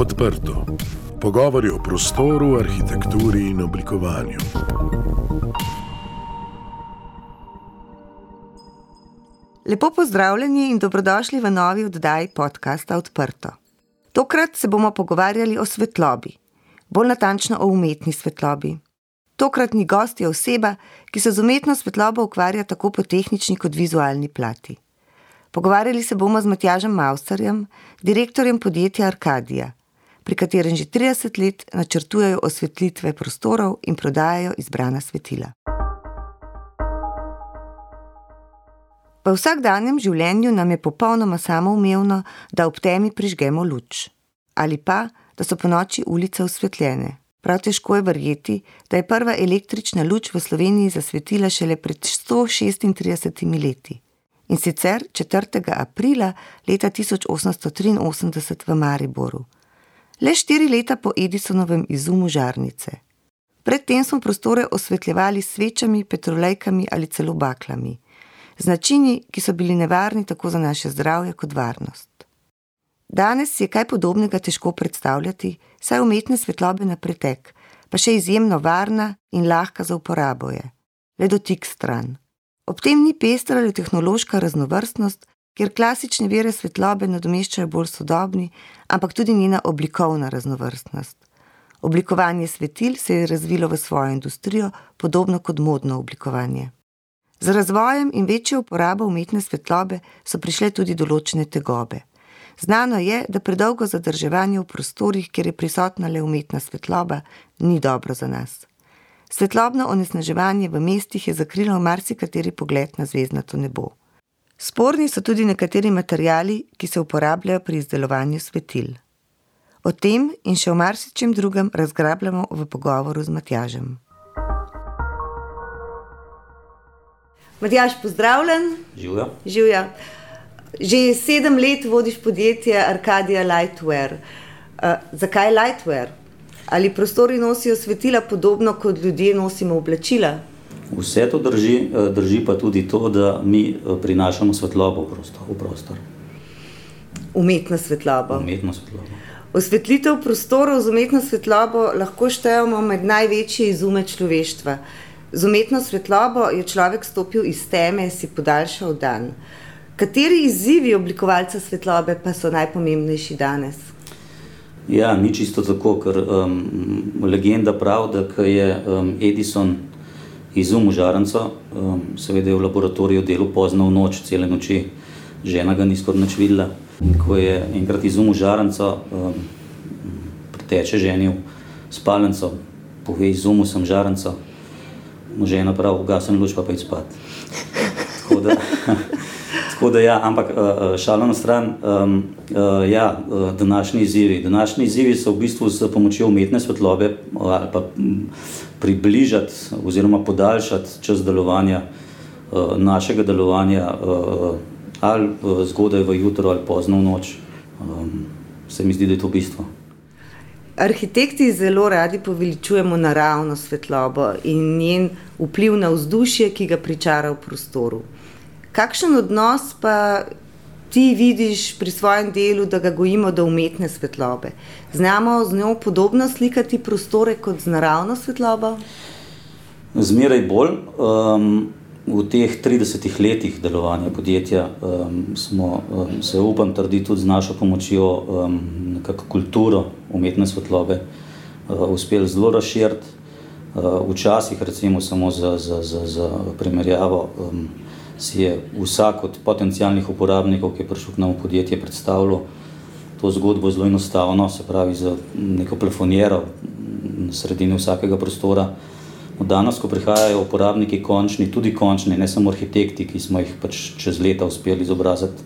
Odprto. Pogovori o prostoru, arhitekturi in oblikovanju. Lepo pozdravljeni in dobrodošli v novi oddaji podcasta Odprto. Tokrat se bomo pogovarjali o svetlobi, bolj natančno o umetni svetlobi. Tokratni gost je oseba, ki se z umetno svetlobo ukvarja tako po tehnični kot vizualni plati. Pogovarjali se bomo z Matjažem Mausarjem, direktorjem podjetja Arkadija, pri katerem že 30 let načrtujejo osvetlitve prostorov in prodajajo izbrana svetila. V vsakdanjem življenju nam je popolnoma samoumevno, da ob temi prižgemo luč ali pa da so po noči ulice osvetljene. Prav težko je verjeti, da je prva električna luč v Sloveniji zasvetila šele pred 136 leti in sicer 4. aprila leta 1883 v Mariboru, le štiri leta po Edisonovem izumu žarnice. Predtem smo prostore osvetljevali svečami, petrolejkami ali celo baklami, z načini, ki so bili nevarni tako za naše zdravje kot varnost. Danes je kaj podobnega težko predstavljati, saj umetne svetlobe na pretek, pa še izjemno varna in lahka za uporabo je, le dotik stran. Ob tem ni pestra ali tehnološka raznovrstnost, kjer klasične vere svetlobe nadomeščajo bolj sodobni, ampak tudi njena oblikovna raznovrstnost. Oblikovanje svetil se je razvilo v svojo industrijo, podobno kot modno oblikovanje. Z razvojem in večjo uporabo umetne svetlobe so prišle tudi določene tegobe. Znano je, da predolgo zadrževanje v prostorih, kjer je prisotna le umetna svetloba, ni dobro za nas. Svetlobno onesnaževanje v mestih je zakrilo marsikateri pogled na zvezdnato nebo. Sporni so tudi nekateri materijali, ki se uporabljajo pri izdelovanju svetil. O tem in še o marsičem drugem razgrabljamo v pogovoru z Matjažem. Matjaž, pozdravljen. Živijo. Živja. Že sedem let vodiš podjetje Arcadia Lightwear. Uh, zakaj Lightwear? Ali prostori nosijo svetila podobno kot ljudje nosimo oblačila? Vse to drži, eh, drži pa tudi to, da mi eh, prinašamo svetlobo v prostor. V prostor. Umetno svetlobo. Umetno svetlobo. Osvetlitev prostorov z umetno svetlobo lahko štejemo med največje izume človeštva. Z umetno svetlobo je človek stopil iz teme in si podaljšal dan. Kateri izzivi oblikovalca svetlobe pa so najpomembnejši danes? Ja, ni čisto tako, ker um, legenda pravi, da je um, Edison izumil žarnico, um, seveda je v laboratoriju delal pozno v noč, cele noči, žena ga ni skoraj nič videla. In ko je enkrat izumil žarnico, um, preteče ženil spalnico, pove: Izumil sem žarnico, mu žena pravi: Ugasen luč, pa pa je spat. Tako da, Tako da, ja, ampak uh, šalo na stran, um, uh, ja, današnji izzivi. Današnji izzivi so v bistvu s pomočjo umetne svetlobe ali pa približati oziroma podaljšati čas delovanja uh, našega delovanja, uh, ali uh, zgodaj v jutro ali pozno v noč. Um, se mi zdi, da je to bistvo. Arhitekti zelo radi poveličujemo naravno svetlobo in njen vpliv na vzdušje, ki ga pričara v prostoru. Kakšen odnos pa ti vidiš pri svojem delu, da ga gojimo do umetne svetlobe? Znamo z njo podobno slikati prostore kot z naravno svetlobo? Zmeraj bolj. Um, v teh 30 letih delovanja podjetja um, smo um, se, upam, trditi tudi z našo pomočjo um, nekako kulturo umetne svetlobe uh, uspeli zelo razširiti. Uh, včasih, recimo, samo za, za, za, za primerjavo. Um, si je vsak od potencijalnih uporabnikov, ki je prišel k nam v podjetje, predstavljal to zgodbo zelo enostavno, se pravi za neko plafoniero na sredini vsakega prostora. No, danes, ko prihajajo uporabniki končni, tudi končni, ne samo arhitekti, ki smo jih pač čez leta uspeli izobraziti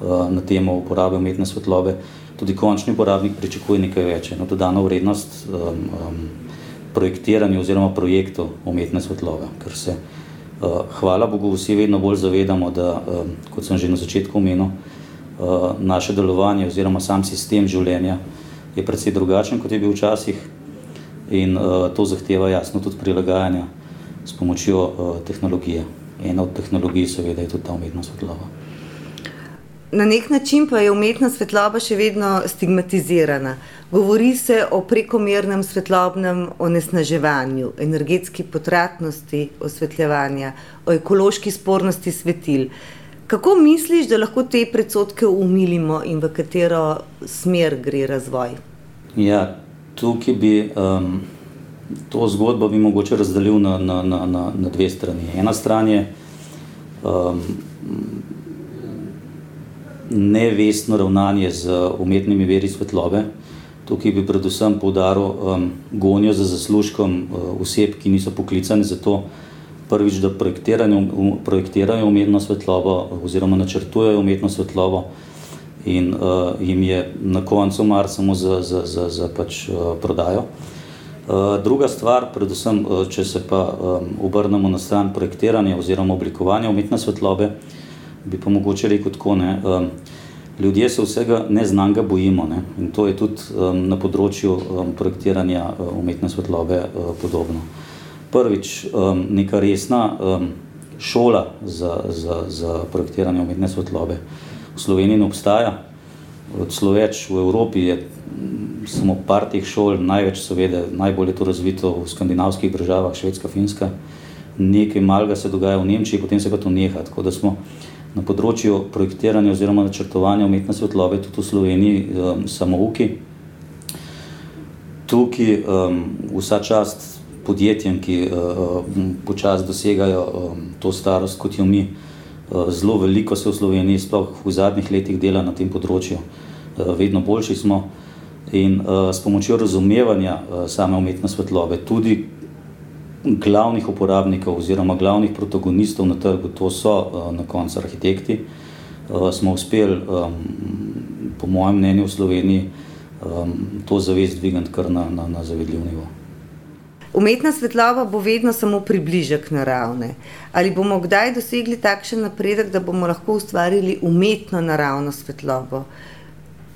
uh, na temo uporabe umetne svetlobe, tudi končni uporabnik pričakuje nekaj več, eno dodano vrednost um, um, projektiranju oziroma projektu umetne svetlobe, ker se Eh, hvala Bogu, vsi vedno bolj zavedamo, da, eh, kot sem že na začetku omenil, eh, naše delovanje oziroma sam sistem življenja je precej drugačen, kot je bil včasih in to zahteva jasno tudi prilagajanja s pomočjo tehnologije. Ena od tehnologij seveda je tudi ta umetna svetlova. Na nek način pa je umetna svetloba še vedno stigmatizirana. Govori se o prekomernem svetlobnem onesnaževanju, energetski potratnosti osvetljevanja, o ekološki spornosti svetil. Kako misliš, da lahko te predsotke umilimo in v katero smer gre razvoj? Ja, tukaj bi um, to zgodbo bi mogoče razdelil na, na, na, na, na dve strani. Ena stran je um, nevestno ravnanje z umetnimi veri svetlobe. Tukaj bi predvsem poudaril um, gonjo za zaslužkom uh, oseb, ki niso poklicani za to, prvič, da um, projektirajo umetno svetlobo oziroma načrtujejo umetno svetlobo in uh, jim je na koncu mar samo za, za, za, za pač, uh, prodajo. Uh, druga stvar, predvsem, uh, če se pa um, obrnemo na stran projektiranja oziroma oblikovanja umetne svetlobe, bi pa mogoče rekel tako, ne, um, ljudje se vsega neznanga bojimo ne, in to je tudi um, na področju um, projektiranja uh, umetne svetlobe uh, podobno. Prvič, um, neka resna um, šola za, za, za projektiranje umetne svetlobe v Sloveniji ne obstaja, celo več v Evropi je samo par teh šol, največ seveda, najbolj je to razvito v skandinavskih državah, Švedska, Finska, nekaj malega se dogaja v Nemčiji, potem se pa to neha, tako da smo na področju projektiranja oziroma načrtovanja umetne svetlobe tudi v Sloveniji um, samouki. Tukaj um, vsa čast podjetjem, ki um, počas dosegajo um, to starost, kot jo mi, uh, zelo veliko se v Sloveniji, sploh v zadnjih letih dela na tem področju, uh, vedno boljši smo. In uh, s pomočjo razumevanja uh, same umetne svetlobe, tudi glavnih uporabnikov oziroma glavnih protagonistov na trgu, to so uh, na koncu arhitekti, uh, smo uspeli, po mojem mnenju, v Sloveniji to zavest dvigati kar na, na, na zavedljiv nivo. Umetna svetloba bo vedno samo približek naravne. Ali bomo kdaj dosegli takšen napredek, da bomo lahko ustvarili umetno naravno svetlobo?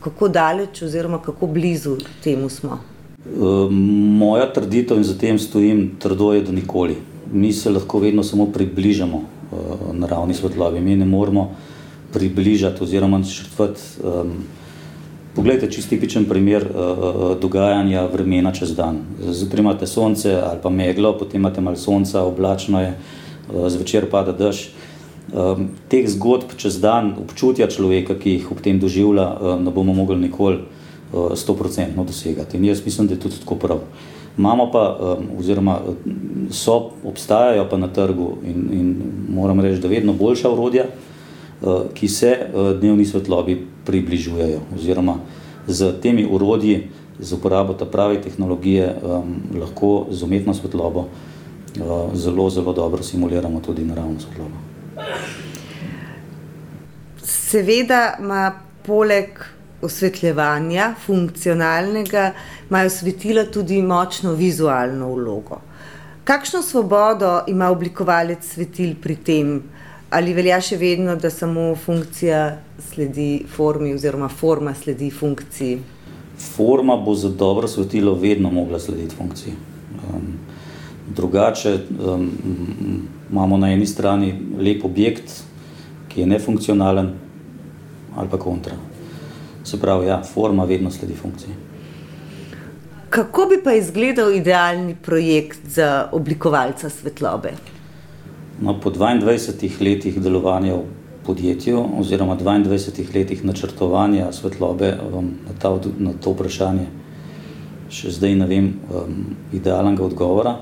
Kako daleč oziroma kako blizu temu smo? Ehm, moja trditev in za tem stojim trdo je, da nikoli. Mi se lahko vedno samo približamo uh, naravni svetlobi. Mi ne moramo približati oziroma načrtovati. Um, poglejte, čist tipičen primer uh, dogajanja vremena čez dan. Zdaj imate sonce ali pa meglo, potem imate malo sonca, oblačno je, zvečer pada dež. Um, teh zgodb čez dan, občutja človeka, ki jih ob tem doživlja, ne bomo mogli nikoli stoprocentno dosegati. In jaz mislim, da je tudi tako prav. Imamo pa, oziroma so, obstajajo pa na trgu in, in moram reči, da vedno boljša urodja, ki se dnevni svetlobi približujejo. Oziroma z temi urodji, z uporabo ta prave tehnologije, lahko z umetno svetlobo zelo, zelo dobro simuliramo tudi naravno svetlobo. Seveda ima poleg osvetljevanja, funkcionalnega, imajo svetila tudi močno vizualno vlogo. Kakšno svobodo ima oblikovalec svetil pri tem, ali velja še vedno, da samo funkcija sledi formi, oziroma forma sledi funkciji? Forma bo za dobro svetilo vedno mogla slediti funkciji. Um, drugače um, imamo na eni strani lep objekt, ki je nefunkcionalen, ali pa kontra. Se pravi, ja, forma vedno sledi funkciji. Kako bi pa izgledal idealni projekt za oblikovalca svetlobe? No, po 22 letih delovanja v podjetju, oziroma 22 letih načrtovanja svetlobe um, na, ta, na to vprašanje, še zdaj ne vem um, idealnega odgovora.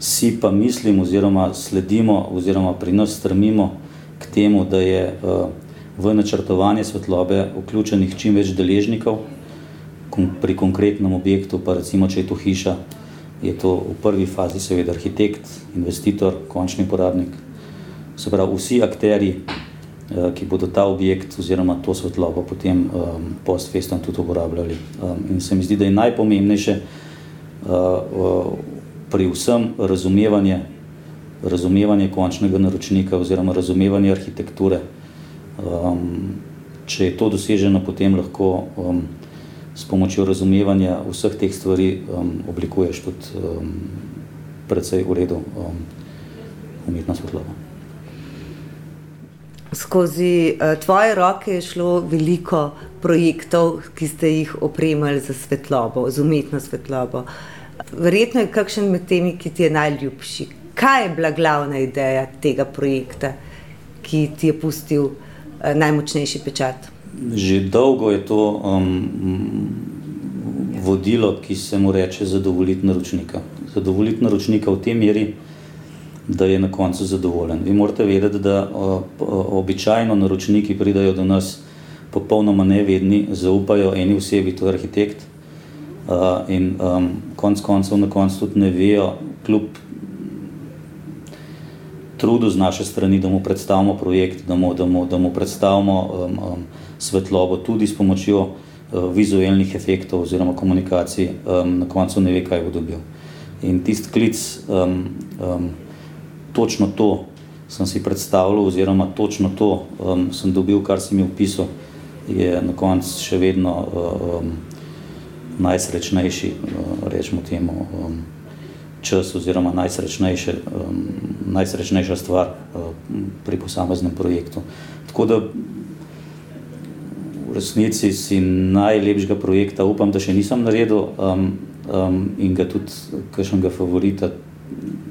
Si pa mislim, oziroma sledimo, oziroma pri nas strmimo k temu, da je uh, v načrtovanje svetlobe vključenih čim več deležnikov, pri konkretnem objektu, pa recimo, če je to hiša, je to v prvi fazi seveda arhitekt, investitor, končni uporabnik. Se pravi, vsi akteri, eh, ki bodo ta objekt oziroma to svetlobo potem um, post festom tudi uporabljali. Um, in se mi zdi, da je najpomembnejše uh, pri vsem razumevanje, razumevanje končnega naročnika oziroma razumevanje arhitekture, Um, če je to doseženo, potem lahko um, s pomočjo razumevanja vseh teh stvari um, oblikuješ tudi um, precej v redu um, umetno svetlobo. Skozi uh, tvoje roke je šlo veliko projektov, ki ste jih opremili za svetlobo, za umetno svetlobo. Verjetno je kakšen med temi, ki ti je najljubši. Kaj je bila glavna ideja tega projekta, ki ti je pustil uh, najmočnejši pečat? Že dolgo je to um, vodilo, ki se mu reče zadovoljiti naročnika. Zadovoljiti naročnika v tem meri, da je na koncu zadovoljen. Vi morate vedeti, da običajno naročniki pridajo do nas popolnoma nevedni, zaupajo eni osebi, to je arhitekt, in um, konc koncev na koncu tudi ne vejo, kljub trudu z naše strani, da mu predstavimo projekt, da mu, da mu, da mu predstavimo um, um, svetlobo tudi s pomočjo uh, vizualnih efektov oziroma komunikacij, um, na koncu ne ve, kaj bo dobil. In tisti klic um, um, točno to sem si predstavljal, oziroma točno to um, sem dobil, kar si mi opisal, je na koncu še vedno um, najsrečnejši, uh, rečemo temu, um, čas, oziroma najsrečnejše, um, najsrečnejša stvar uh, pri posameznem projektu. Tako da v resnici si najlepšega projekta upam, da še nisem naredil um, um, in ga tudi kakšnega favorita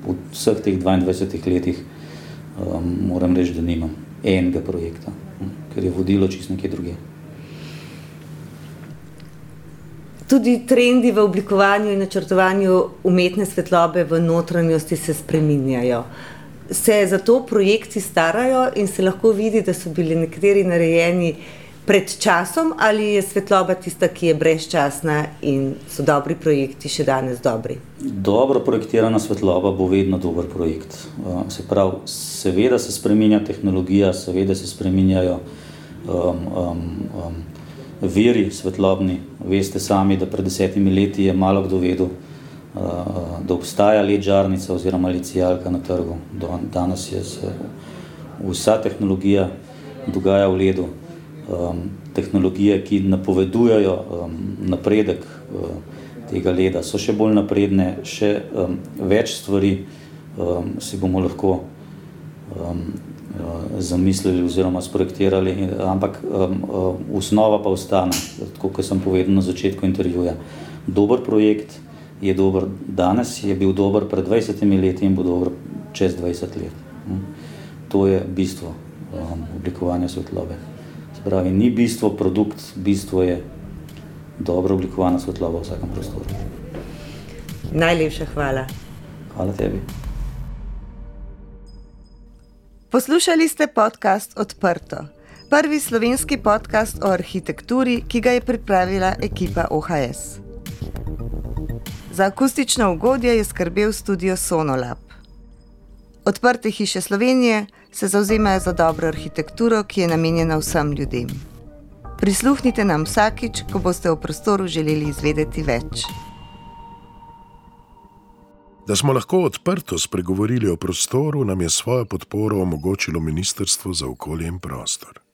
v vseh teh 22 letih um, moram reči, da nimam enega projekta, um, ker je vodilo čisto nekje druge. Tudi trendi v oblikovanju in načrtovanju umetne svetlobe v notranjosti se spreminjajo. Se zato projekti starajo in se lahko vidi, da so bili nekateri narejeni pred časom, ali je svetloba tista, ki je brezčasna in so dobri projekti še danes dobri? Dobro projektirana svetloba bo vedno dober projekt. Uh, se pravi, seveda se spremenja tehnologija, seveda se spremenjajo um, um, um, viri svetlobni. Veste sami, da pred desetimi leti je malo kdo vedel, uh, da obstaja led žarnica oziroma licijalka na trgu. Danes je vsa tehnologija dogaja v ledu tehnologije, ki napovedujejo napredek um, tega leda, so še bolj napredne, še več stvari si bomo lahko zamislili oziroma sprojektirali, ampak um, osnova pa ostane, tako kot sem povedal na začetku intervjuja. Dober projekt je dober danes, je bil dober pred 20 leti in bo dober čez 20 let. Um, to je bistvo um, oblikovanja svetlobe. Pravi, ni bistvo produkt, bistvo je dobro oblikovana svetloba v vsakem prostoru. Najlepša hvala. Hvala tebi. Poslušali ste podcast Odprto, prvi slovenski podcast o arhitekturi, ki ga je pripravila ekipa OHS. Za akustično ugodje je skrbel studio Sonolab. Odprte hiše Slovenije se zauzemajo za dobro arhitekturo, ki je namenjena vsem ljudem. Prisluhnite nam vsakič, ko boste v prostoru želeli izvedeti več. Da smo lahko odprto spregovorili o prostoru, nam je svojo podporo omogočilo Ministrstvo za okolje in prostor.